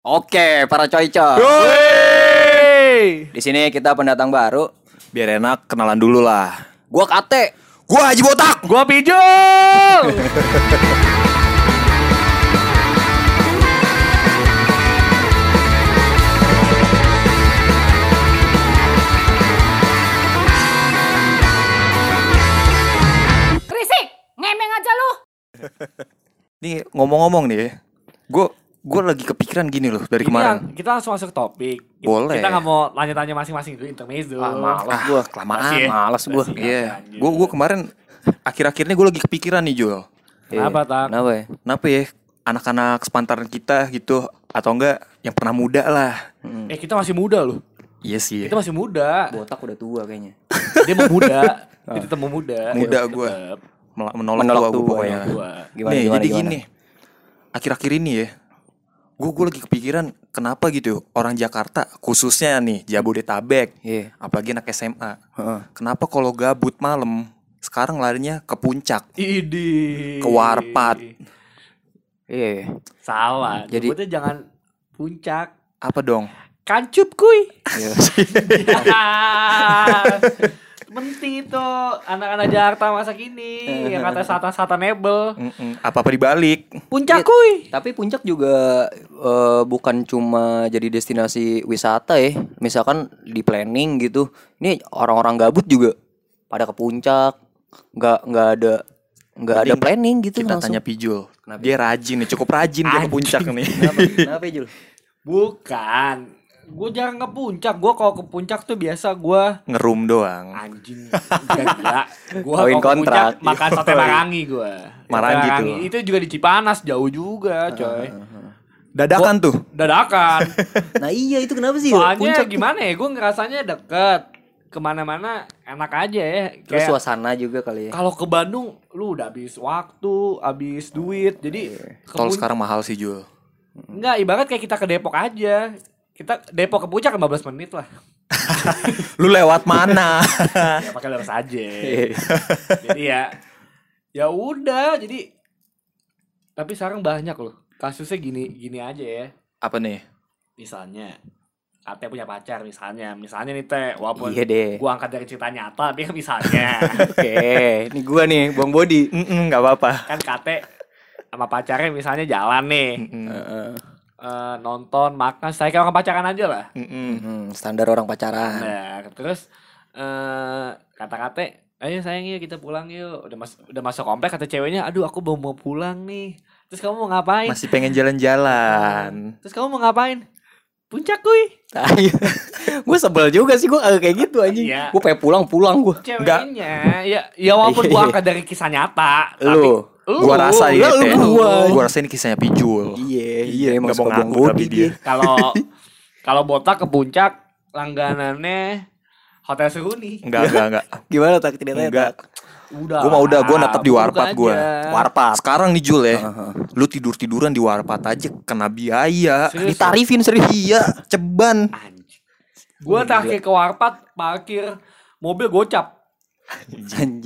Oke, para coy-coy. Wey! Di sini kita pendatang baru. Biar enak kenalan dulu lah. Gua Kate. Gua Haji Botak. Gua Pijul. Berisik, ngemeng aja lu. Nih ngomong-ngomong nih, ya. gue gue lagi kepikiran gini loh dari Ini kemarin. yang- kita langsung masuk ke topik. Boleh. Kita nggak mau tanya-tanya masing-masing dulu intermezzo. Ah, malas gua. kelamaan. Masih ya? Malas gua. Masih. Iya, gue gue kemarin akhir-akhirnya gue lagi kepikiran nih Jul. Kenapa, Iya. Tak? Kenapa ya? Kenapa ya anak-anak sepantaran kita gitu atau enggak yang pernah muda lah? Eh kita masih muda loh. Iya sih. Kita masih muda. Botak udah tua kayaknya. Dia mau muda. Kita tetap mau muda. Muda. Mel- menolak, Menolak tua gue pokoknya. ya. Gimana nih, gimana jadi gimana? gini. Akhir-akhir ini ya, gue gue lagi kepikiran kenapa gitu orang Jakarta khususnya nih Jabodetabek, Iya. apalagi anak SMA. Heeh. Kenapa kalau gabut malam sekarang larinya ke puncak? Idi. Ke warpat. Iya. Salah. Jadi- Jadi jangan puncak. Apa dong? Kancup kuy. Iya. Penting itu anak-anak Jakarta masa kini yang kata satan-satan nebel. Mm-mm. Apa-apa dibalik? Puncak kuy. Tapi puncak juga eh, bukan cuma jadi destinasi wisata ya. Misalkan di planning gitu. Ini orang-orang gabut juga pada ke puncak. Nggak nggak ada nggak ada planning gitu Kita langsung. tanya Pijul. Kenapa? Dia rajin nih, cukup rajin dia ke puncak nih. Kenapa? Kenapa ya, Jul? Bukan. Gue jarang ke puncak. Gue kalau ke puncak tuh biasa gue Ngerum doang. anjing. Gila. Gue Kawin kontrak. makan sate marangi gue. Marangi tuh. Itu juga di Cipanas jauh juga, coy. Dadakan tuh. Dadakan. Nah iya itu kenapa sih? Soalnya puncak gimana ya? Gue ngerasanya deket. Ke mana-mana enak aja ya. Terus Kayak suasana juga kali ya. kalau ke Bandung, lu udah habis waktu, habis duit. Jadi ke Tol sekarang mahal sih Jul. Enggak, ibarat kayak kita ke Depok aja. Kita Depok ke puncak 15 menit lah. Lu lewat mana? ya pakai lurus aja. jadi ya ya udah, jadi tapi sekarang banyak loh. Kasusnya gini gini aja ya. Apa nih? Misalnya Ate punya pacar misalnya. Misalnya nih Teh, walaupun Iya deh. gua angkat dari cerita nyata, tapi kan misalnya Oke, ini gua nih, Bang Body. Nggak apa-apa. kan Kate sama pacarnya misalnya jalan nih. Mm-mm. Heeh. Eh, nonton, makan, saya kayak orang pacaran aja lah. Mm-mm. Hmm, standar orang pacaran. Nah, terus eh kata-kata, ayo sayang yuk kita pulang yuk. Udah mas udah masuk komplek kata ceweknya, aduh aku mau mau pulang nih. Terus kamu mau ngapain? Masih pengen jalan-jalan. Terus kamu mau ngapain? Puncak kuy. gue sebel juga sih gue kayak gitu anjing. Iya. Gue pengen pulang-pulang gue. Ceweknya, ya, ya walaupun gua angkat dari kisah nyata, Lu. Lu, Gua rasa ya, lu gua. Gua rasa ini kisahnya Pijul. Iya, iya emang nggak mau suka ngaku tapi dia. kalau kalau botak ke puncak langganannya Hotel Seruni. Enggak, enggak, enggak. Gimana tak ceritanya? Enggak. Tak? Udah. Gua mah udah, gua netep di warpat gua. Warpat. Sekarang nih Jul ya. Lu tidur-tiduran di warpat aja kena biaya. Serius? Ditarifin serius. Iya, ceban. Gua terakhir ke warpat parkir mobil gocap. Anjing.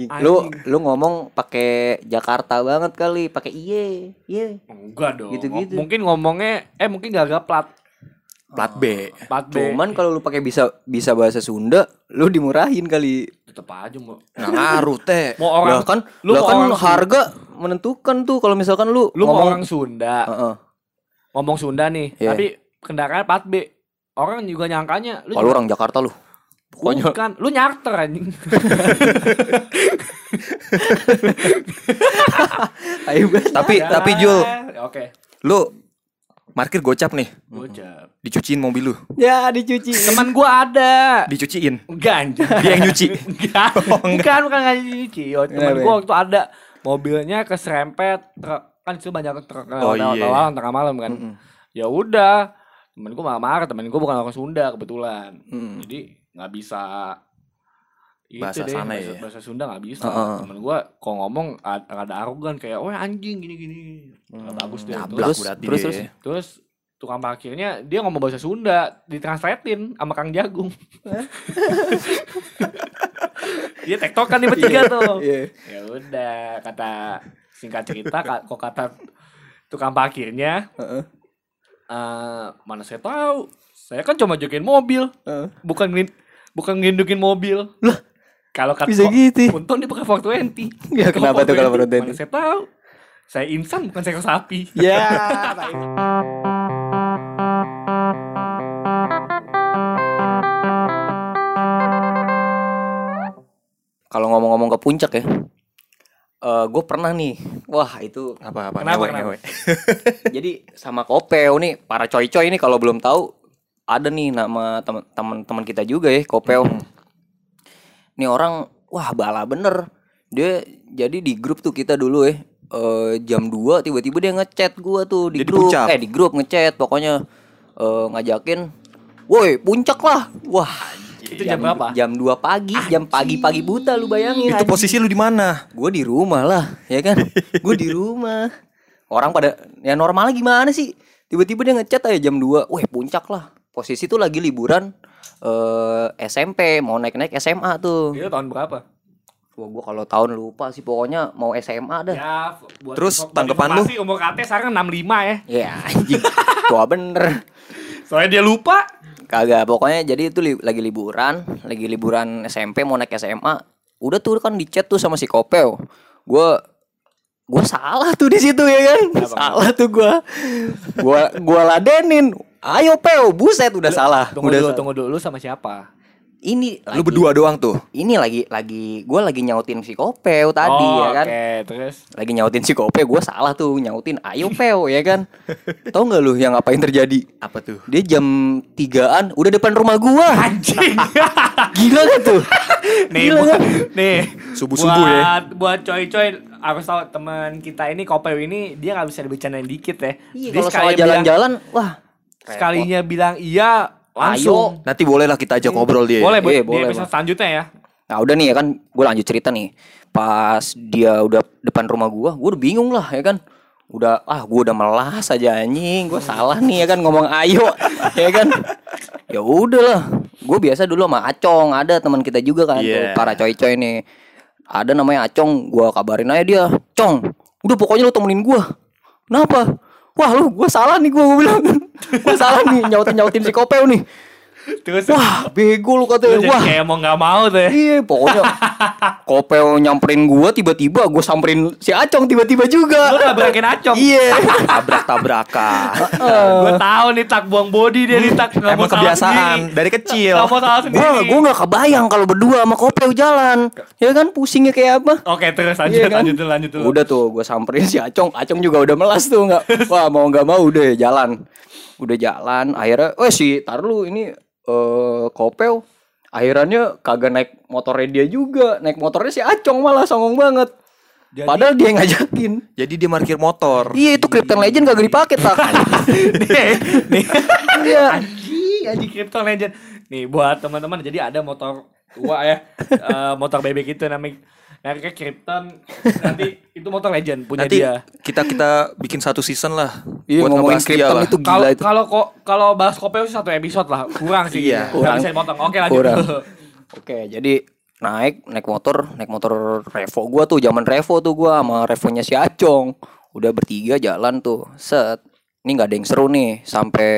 Anjing. Lu lu ngomong pakai Jakarta banget kali, pakai iye. Iye. Enggak dong. Gitu-gitu. M- Mungkin ngomongnya eh mungkin gak agak plat. Plat B. Plat B. Cuman kalau lu pakai bisa bisa bahasa Sunda, lu dimurahin kali. tetep aja mau. Nggak ngaruh, Teh. Mau orang Lah kan, lu lah kan orang Sunda. harga menentukan tuh kalau misalkan lu, lu ngomong orang Sunda. Heeh. Ngomong Sunda nih, Iya. tapi kendaraan plat B. Orang juga nyangkanya lu Kalau orang Jakarta lu. Pokoknya Bukan, lu nyarter anjing. ayo banget. Tapi tapi Jul, Oke. lu parkir gocap nih. Gocap. Dicuciin mobil lu. Ya dicuci. Teman gua ada. Dicuciin. Enggak anjing. Dia yang nyuci. Enggak. bukan bukan nggak nyuci. Oh, temen Kenapa? gua waktu ada mobilnya keserempet truk kan itu banyak truk Oh, iya. lewat tengah malam kan. Ya udah. Temen gua marah-marah, temen gua bukan orang Sunda kebetulan. Mm. Jadi nggak bisa itu Bahasa deh, sana bahasa, ya? bahasa Sunda nggak bisa. Heeh. Temen gua kok ngomong ad- ada arogan kayak, "Wah anjing gini-gini." Nggak bagus deh. Terus, berarti terus, dia. terus. terus tukang parkirnya dia ngomong bahasa Sunda ditranslatein sama Kang Jagung. Dia tektokan nih bertiga tuh. Iya. Ya udah kata singkat cerita kok kata tukang parkirnya Heeh. Eh, mana saya tahu. Saya kan cuma jokin mobil. Bukan ngelin, bukan ngelindukin mobil. Lah, kalau kata Bisa gitu. Untung dia pakai 420. Ya, kenapa tuh kalau 420? 420? Mana saya tahu. Saya insan bukan seekor sapi. Ya. Kalau ngomong-ngomong ke puncak ya, gue pernah nih, wah itu Apa apa? Kenapa, Ngewe, kenapa? ngewe. jadi sama Kopeo nih para coy-coy ini kalau belum tahu ada nih nama teman-teman kita juga ya Kopeo. Nih orang wah bala bener. Dia jadi di grup tuh kita dulu ya eh, jam 2 tiba-tiba dia ngechat gua tuh di Dia di grup puncak? eh di grup ngechat pokoknya eh, ngajakin woi puncak lah. Wah, Itu jam berapa? Jam 2 pagi, jam pagi-pagi buta lu bayangin. Itu posisi lu di mana? Gue di rumah lah, ya kan? Gue di rumah. Orang pada ya normalnya gimana sih? Tiba-tiba dia ngechat aja jam 2. Weh, puncak lah. Posisi tuh lagi liburan eh SMP, mau naik-naik SMA tuh. Itu tahun berapa? Wah, gua kalau tahun lupa sih pokoknya mau SMA dah. Ya, buat Terus tanggapan lu? Umur KT sekarang 65 ya. Ya, anjing. Tua bener. Soalnya dia lupa. Kagak, pokoknya jadi itu li- lagi liburan, lagi liburan SMP mau naik SMA. Udah tuh kan di chat tuh sama si Kopeo. Gua gua salah tuh di situ ya kan. salah tuh gua. Gua gua ladenin. Ayo Peo, buset udah salah. Tunggu udah dulu, salah. tunggu dulu. Lu sama siapa? Ini Lu lagi- berdua doang tuh. Ini lagi lagi gua lagi nyautin si Kopeo tadi oh, ya kan. Oke, terus Lagi nyautin si Kopeo, gua salah tuh nyautin. Ayo Peo ya kan. Tahu nggak lu yang ngapain terjadi? Apa tuh? Dia jam 3-an udah depan rumah gua. anjing. Gila gak tuh? nih, Gila buat, kan? nih. Subuh-subuh buat, ya. Buat coy-coy harus tahu teman kita ini Kopeo ini dia nggak bisa dibicarain dikit ya. Iya, kalau soal jalan-jalan, wah. sekalinya bilang iya langsung. Nanti boleh lah kita ajak ngobrol dia. Boleh, Iya, Bu, boleh, episode selanjutnya ya. Nah udah nih ya kan, gue lanjut cerita nih. Pas dia udah depan rumah gua, gue udah bingung lah ya kan. Udah, ah gue udah melas aja anjing, gue salah nih ya kan ngomong ayo, ya kan. Ya udahlah, gue biasa dulu sama Acong, ada teman kita juga kan, tuh, Iya. para coy-coy nih. Ada namanya Acong, gue kabarin aja dia, Cong, udah pokoknya lu temenin gua. Kenapa? Wah lu, gue salah nih gue bilang, gue salah nih nyautin nyautin si Kopeo nih. Terus Wah, bego lu katanya. jadi Wah, kayak mau nggak mau tuh ya. Iya pokoknya Kopeo nyamperin gua tiba-tiba gua samperin si Acong tiba-tiba juga. Lu nabrakin acong. Iya. Tabrak-tabrakan. Gue tahu nih tak buang body dia nih tak nggak mau Emang kebiasaan sendiri. dari kecil. Nggak mau salah sendiri. Gua gua nggak kebayang kalau berdua sama Kopeo jalan. Ya kan pusingnya kayak apa? Oke terus lanjut Iya kan? lanjut lanjut dulu. Udah tuh gua samperin si Acong. Acong juga udah melas tuh nggak. Wah mau nggak mau udah jalan. Udah jalan. Akhirnya, oh si tar lu ini eh Kopeo. Akhirannya kagak naik motornya dia juga. Naik motornya si Acong malah songong banget. Jadi- Padahal dia yang ngajakin. Jadi dia parkir motor. Iya itu Krypton Legend kagak dipakai tak. nih, nih. Iya. Anjing, anjing Krypton Legend. Nih buat teman-teman jadi ada motor tua ya. Eh, motor bebek itu namanya mereka Krypton. Nanti itu motor legend punya Nanti dia. kita kita bikin satu season lah. Iya buat ngomongin Krypton lah. itu Kalau gila itu. kalau kok kalau bahas Kopeo sih satu episode lah. Kurang sih. Iya, kurang. bisa dipotong. Oke lanjut Kurang. Oke, jadi naik naik motor, naik motor Revo gua tuh zaman Revo tuh gua sama Revonya si Acong. Udah bertiga jalan tuh. Set. Ini nggak ada yang seru nih sampai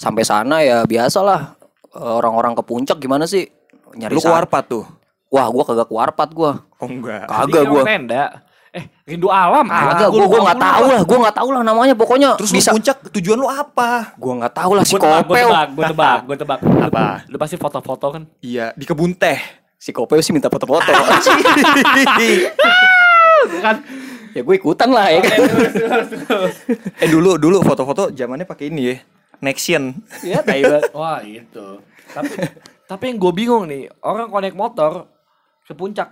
sampai sana ya biasalah orang-orang ke puncak gimana sih? Nyari Lu keluar tuh. Wah, gua kagak keluarpat gua. Oh enggak. Kagak gua. Tenda. Eh, rindu alam. Kagak, Ah, gua gua nggak lupa. tahu lah, gua nggak tahu lah namanya pokoknya. Terus bisa lu puncak tujuan lu apa? gua nggak tahu lah si Gue tebak, gue Kopeo. tebak, gue tebak, gue tebak. Apa? Lu pasti foto-foto kan? Iya, di kebun teh. Si Kopeo sih minta foto-foto. Kan? ya gue ikutan lah ya kan. eh dulu dulu foto-foto zamannya pakai ini ya. Nexian. Ya, banget. Wah itu. Tapi tapi yang gue bingung nih, orang konek motor ke puncak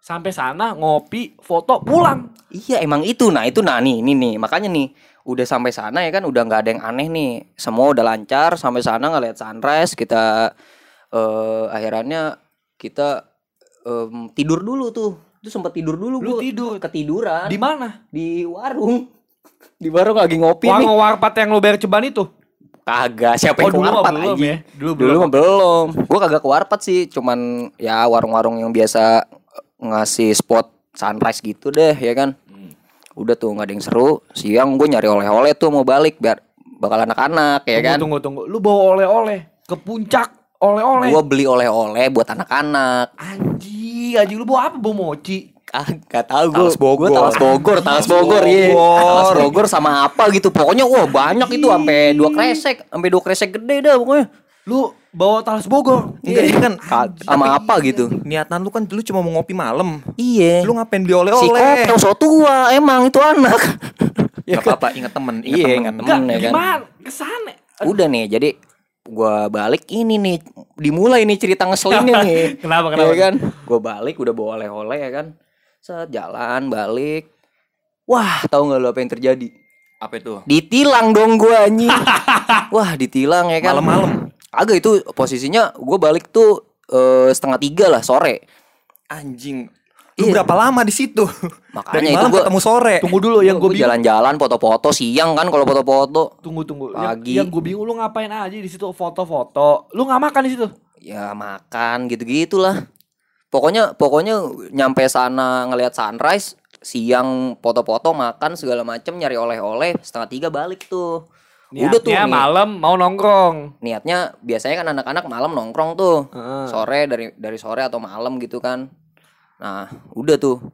sampai sana ngopi, foto, pulang. Iya emang itu nah itu nah nih ini nih makanya nih udah sampai sana ya kan udah nggak ada yang aneh nih semua udah lancar sampai sana ngeliat sunrise kita eh akhirannya kita em, tidur dulu tuh itu sempat tidur dulu Lu gua. tidur? ketiduran Di mana? di warung di warung lagi ngopi nih Warung warpat yang lu bayar ceban itu. Kagak siapa Oh, yang ke dulu warpat belum ya? Dulu dulu belum. belum gua kagak ke warpat sih cuman ya warung-warung yang biasa ngasih spot sunrise gitu deh ya kan Hmm. udah tuh nggak ada yang seru siang gue nyari oleh-oleh tuh mau balik biar bakal anak-anak ya kan. Tunggu tunggu. Lu bawa oleh-oleh ke puncak oleh-oleh. Gua beli oleh-oleh buat anak-anak. Anjing, anjing lu bawa apa? Bawa mochi. Ah, gak tahu gue. Talas Bogor. Gue Talas Bogor, Talas Bogor, iya. Talas Bogor sama apa gitu. Pokoknya wah banyak itu sampai dua kresek, sampai dua kresek gede dah pokoknya. Lu bawa talas Bogor. Enggak ini kan Ka- sama apa gitu. niatan lu kan dulu cuma mau ngopi malam. Iya. Lu ngapain beli si oleh-oleh? Kopel so tua emang itu anak. Gak apa-apa, ingat temen, ingat Iya, temen. ingat Enggak, temen ya kan. gimana? Ke sana. Udah nih, jadi gua balik ini nih dimulai nih cerita ngeselinnya nih. Kenapa, kenapa? Ya kan? Gua balik udah bawa oleh-oleh ya kan. Set jalan balik. Wah, tahu nggak lu apa yang terjadi? Apa itu? Ditilang dong gua anjing. Wah, ditilang ya kan. Malam-malam. Agak itu posisinya gua balik tuh eh, setengah tiga lah sore. Anjing. Lu Iya. berapa lama di situ? Makanya Dari itu gua- ketemu sore. Tunggu dulu yang Gua gue jalan-jalan foto-foto siang kan kalau foto-foto. Tunggu tunggu. Yang, Pagi. yang gue bingung lu ngapain aja di situ foto-foto. Lu nggak makan di situ? ya makan gitu-gitulah. Pokoknya pokoknya nyampe sana ngelihat sunrise, siang foto-foto, makan segala macem nyari oleh-oleh, setengah tiga balik tuh. Udah tuh Niatnya malam mau nongkrong. Niatnya biasanya kan anak-anak malam nongkrong tuh. Heeh. Sore dari dari sore atau malam gitu kan. Nah, udah tuh.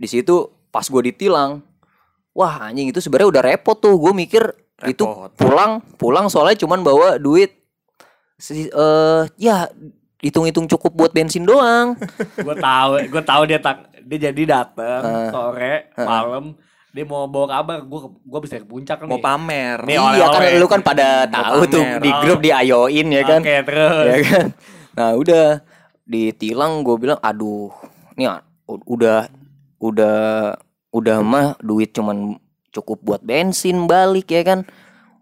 Di situ pas gue ditilang, wah anjing itu sebenarnya udah repot tuh. Gue mikir itu Repot. pulang pulang soalnya cuman bawa duit si eh ya hitung-hitung cukup buat bensin doang. gue tahu, gue tahu dia tak dia jadi dateng Heeh. sore malam dia mau bawa kabar gue gue bisa ke puncak nih. Mau pamer. Nih, iya kan oleh-oleh. lu kan pada Mau tahu tuh pamer. di grup di ayoin ya kan. Oke terus. ya kan. Nah, udah ditilang gue bilang aduh, ini ah, udah udah udah mah duit cuman cukup buat bensin balik ya kan.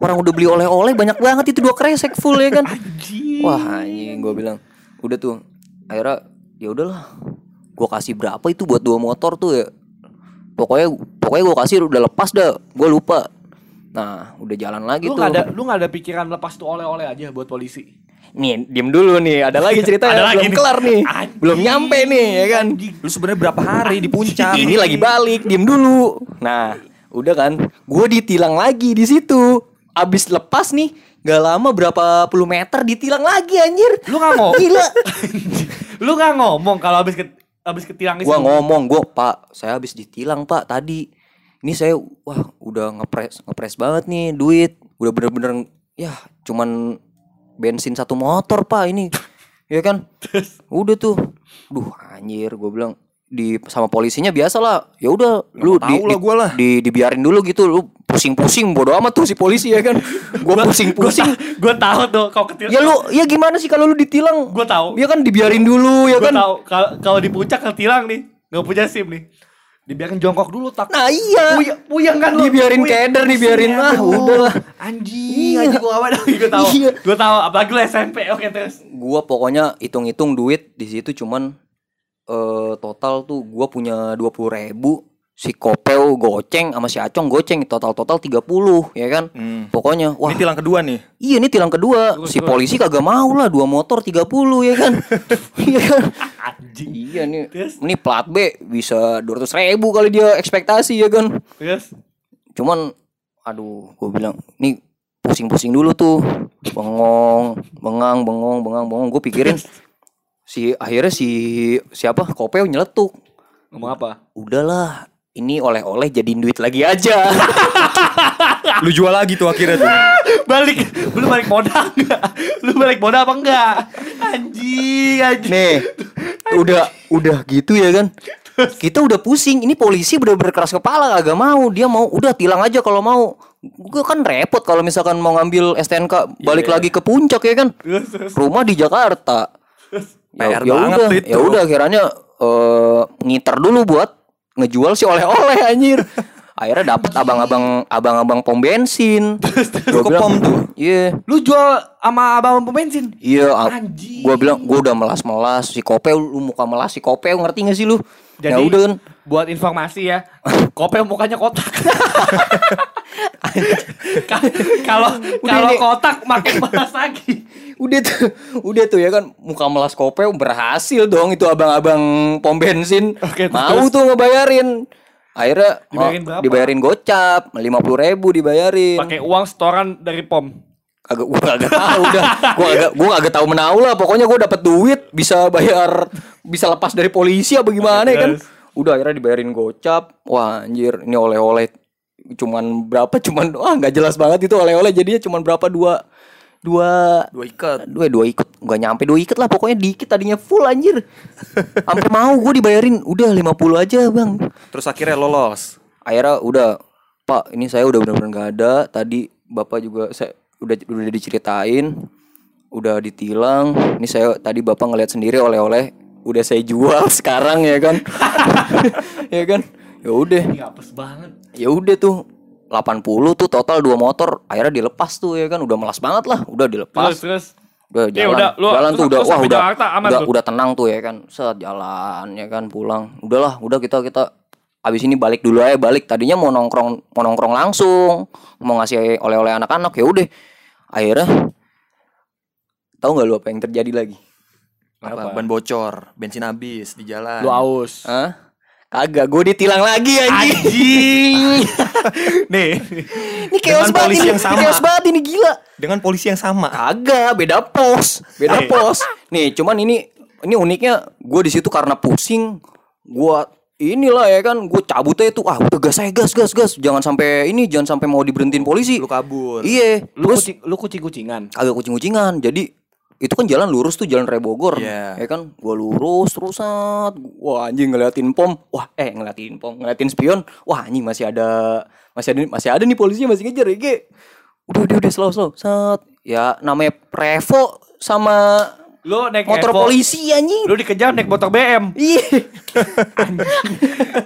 Orang udah beli oleh-oleh banyak banget itu dua kresek full ya kan. Anjing. Wah, anjing gue bilang udah tuh. Akhirnya ya udahlah. Gue kasih berapa itu buat dua motor tuh ya. Pokoknya pokoknya gue kasih udah lepas dah. Gue lupa. Nah, udah jalan lagi Lu tuh. nggak ada lu nggak ada pikiran lepas tuh oleh-oleh aja buat polisi. Nih, diem dulu nih. Ada lagi cerita Ada ya, lagi belum nih. kelar nih. Anjing. Belum nyampe nih ya kan. Lu sebenarnya berapa hari di puncak? Ini lagi balik, diem dulu. Nah, udah kan. Gue ditilang lagi di situ. Abis lepas nih, gak lama berapa puluh meter ditilang lagi anjir. Lu nggak mau? Gila. lu nggak ngomong kalau habis ke habis ketilang Gua ngomong, gua Pak, saya habis ditilang Pak tadi. Ini saya wah udah ngepres ngepres banget nih duit. Udah bener-bener ya cuman bensin satu motor Pak ini. Ya kan? Udah tuh. Duh anjir gua bilang di sama polisinya biasa lah. Ya udah lu tahu lah gua lah. di dibiarin dulu gitu lu pusing-pusing bodo amat tuh si polisi ya kan. Gua pusing-pusing. Gue tahu tuh kau ketilang. Ya lu ya gimana sih kalau lu ditilang? Gue tahu. Ya kan dibiarin dulu ya Gue kan. tahu kalau di puncak ketilang nih nggak punya sim nih. Dibiarin jongkok dulu tak. Nah iya. Puyeng, puyeng kan lu. Dibiarin Puyeng. keder, dibiarin. Pusing, Ah, aduh. udahlah. Anjing, Iya. anjing gua apa Gue tahu. Iya. Gue tahu apalagi lu SMP. Oke terus. gua pokoknya hitung-hitung duit di situ cuman eh total tuh gua punya dua puluh ribu si Kopel goceng sama si Acong goceng total total 30 ya kan Hmm. pokoknya wah Ini tilang kedua nih. iya ini tilang kedua Terus, si terus. polisi kagak mau lah dua motor 30 ya kan iya kan Anjing. iya nih Terus? ini plat B bisa 200 ribu kali dia ekspektasi ya kan Terus. cuman aduh gue bilang nih pusing-pusing dulu tuh bengong bengang bengong bengang bengong gue pikirin si akhirnya si siapa kopeo nyeletuk Ngomong apa? udahlah ini oleh-oleh jadiin duit lagi aja Lu jual lagi tuh akhirnya tuh. balik lu balik modal enggak? Lu balik modal apa enggak? Anjing, anjing. nih udah udah gitu ya kan kita udah pusing ini polisi bener-bener keras kepala kagak mau dia mau udah tilang aja kalau mau gue kan repot kalau misalkan mau ngambil STNK balik Iya. lagi ke puncak ya kan rumah di Jakarta. PR ya banget udah, itu. ya udah akhirnya eh ngiter dulu buat ngejual si oleh-oleh anjir. Akhirnya dapat abang-abang abang-abang pom bensin. Gua ke pom tuh? Iya. Lu jual sama abang pom bensin? Iya, Anjing. gua bilang gua udah melas-melas si kopeo lu muka melas si kopeo ngerti gak sih lu? Jadi ya udah kan. buat informasi ya, kopel mukanya kotak. Ka- Kalau kalau kotak makin balas lagi. Udah tuh, udah tuh ya kan muka melas kopeo berhasil dong itu abang-abang pom bensin. Oke, Mau terus? tuh ngebayarin. Akhirnya Dibayarin berapa? dibayarin gocap, lima puluh ribu dibayarin. Pakai uang setoran dari pom. Agak gua agak tahu udah. Gua agak gua agak tahu menau lah. Pokoknya gua dapat duit bisa bayar bisa lepas dari polisi apa gimana ya kan. Udah akhirnya dibayarin gocap. Wah anjir ini oleh-oleh cuman berapa cuman wah nggak jelas banget itu oleh-oleh jadinya cuman berapa dua dua Dua ikat. dua dua ikat nggak nyampe dua ikat lah pokoknya dikit tadinya full anjir. Sampai mau gue dibayarin. Udah 50 aja bang. Terus akhirnya lolos. akhirnya udah pak ini saya udah benar-benar nggak ada. Tadi bapak juga saya udah udah diceritain udah ditilang. Ini saya tadi bapak ngeliat sendiri oleh-oleh. Udah saya jual sekarang ya kan? Ya kan? Ya udah. Banget. ya udah tuh 80 tuh total dua motor. Akhirnya dilepas tuh ya kan? Udah melas banget lah. Udah dilepas. Terus terus. Udah Ya jalan. udah, lu- jalan terus- tuh udah terus wah udah Jakarta? Aman udah, tuh? udah tenang tuh ya kan? Set jalan ya kan? Pulang. Udahlah udah kita kita abis ini balik dulu aja. Balik tadinya mau nongkrong mau nongkrong langsung. Mau ngasih oleh-oleh anak-anak ya udah. Akhirnya tahu nggak lu apa yang terjadi lagi? Apa? Ban bocor, bensin habis di jalan. lu aus. Hah? Kagak, gue ditilang lagi anjing. Anjing. Nih, Ini chaos banget polisi ini, yang sama. chaos banget ini gila. dengan polisi yang sama. Kagak, beda pos, beda pos. Nih, cuman ini ini uniknya gue di situ karena pusing, gue inilah ya kan, gue cabut aja tuh, ah udah gas aja gas gas gas, jangan sampai ini, jangan sampai mau diberhentiin polisi. Lu kabur. Iya, Lu terus kucing lu kucing-kucingan. agak kucing-kucingan, jadi itu kan jalan lurus tuh jalan Raya Bogor, Iya. ya kan, gue lurus terusat, wah anjing ngeliatin pom, wah eh ngeliatin pom, ngeliatin spion, wah anjing masih ada, masih ada, masih ada nih polisinya masih ngejar ya, udah udah udah slow slow, set, ya namanya Prevo sama Lu naik motor Evo, polisi anjing, Lu dikejar naik motor BM. iya,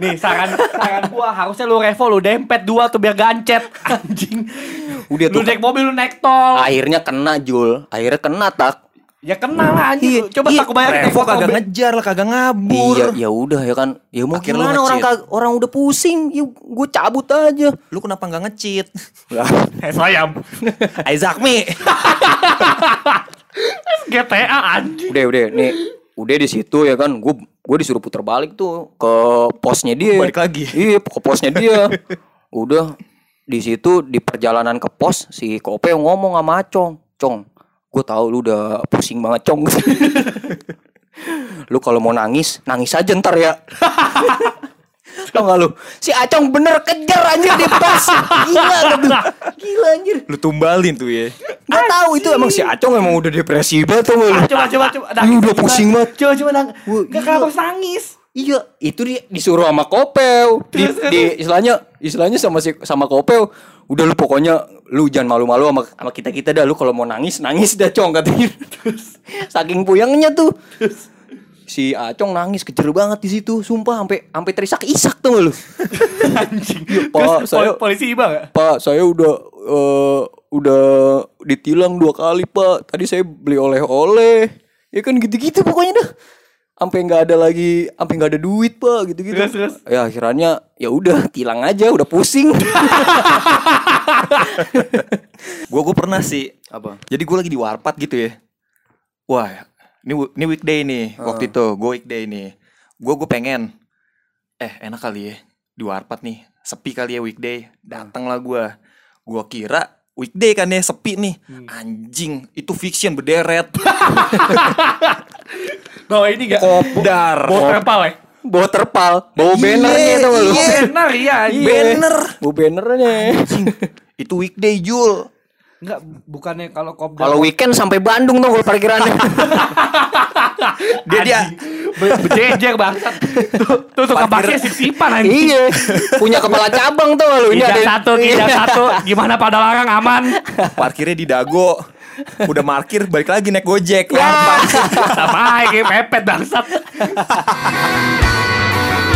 Nih saran saran gua harusnya lu revo lu dempet dua tuh biar gancet anjing. udah Lu tuh, naik mobil lu naik tol. akhirnya kena Jul, akhirnya kena tak, Ya kenal lah anjing. Iya, Coba iya. tak aku bayar Revo kagak ngejar lah, kagak ngabur. Iya, ya udah ya kan. Ya mau Akhirnya lu gimana orang kag- orang udah pusing, ya gue cabut aja. Lu kenapa nggak ngecit? Lah, Es ayam. Isaac Mi. GTA anjing. udah udah nih. Udah di situ ya kan. Gue gue disuruh putar balik tuh ke posnya dia. Balik lagi. iya ke posnya dia. Udah di situ di perjalanan ke pos si kope ngomong sama Acong Cong gue tahu lu udah pusing banget Cong. Lu kalau mau nangis nangis aja ntar ya. Tau gak lu? Si Acong bener kejar anjir di pos Gila gak tuh Gila anjir. Lu tumbalin tuh ya. Gak tahu itu emang si Acong emang udah depresi banget tuh lu. Ah, coba coba coba. Ih, udah pusing banget. Coba coba nang. Gak kenapa nangis. Iya, itu dia disuruh sama Kopel. Di, di istilahnya istilahnya sama si sama Kopel. Udah lu pokoknya lu jangan malu-malu sama sama kita-kita dah lu kalau mau nangis nangis dah cong katanya. Saking puyengnya tuh. Si Acong nangis kejer banget di situ, sumpah sampai sampai terisak-isak tuh lu. Anjing. Iya, Pak, saya- pol- polisi iba gak? Pak, saya udah eh, udah ditilang dua kali, Pak. Tadi saya beli oleh-oleh. Ya kan gitu-gitu pokoknya dah. Sampai nggak ada lagi, sampai nggak ada duit, Pak, gitu-gitu. Terus, terus? Ya akhirnya ya udah tilang aja, udah pusing. Gue gue pernah sih. Apa? Jadi gue lagi di warpat gitu ya. Wah, ini ini weekday nih. Waktu itu gue weekday nih. Gue gue pengen. Eh enak kali ya di warpat nih. Sepi kali ya weekday. Datang lah gue. Gue kira weekday kan ya sepi nih. Anjing itu fiction berderet. No ini gak? Kopdar. Bawa terpal ya? Bawa terpal, bawa Iya, bannernya tuh lu. iya. Benar iya anjing. Banner. Bawa bannernya. Anjing. Itu weekday Jul. Enggak, bukannya kalau kopdar Kalau weekend sampai Bandung tuh kalau parkirannya. Dia dia Be- Bejejer bangsat Tuh, tuh tukang parkir sip-sipan anjing iya. Punya kepala cabang tuh lu. Kijang ada- satu, kijang satu Gimana pada larang aman parkirnya di Dago. Udah parkir balik lagi naik Gojek. Ya. Sama aja pepet bangsat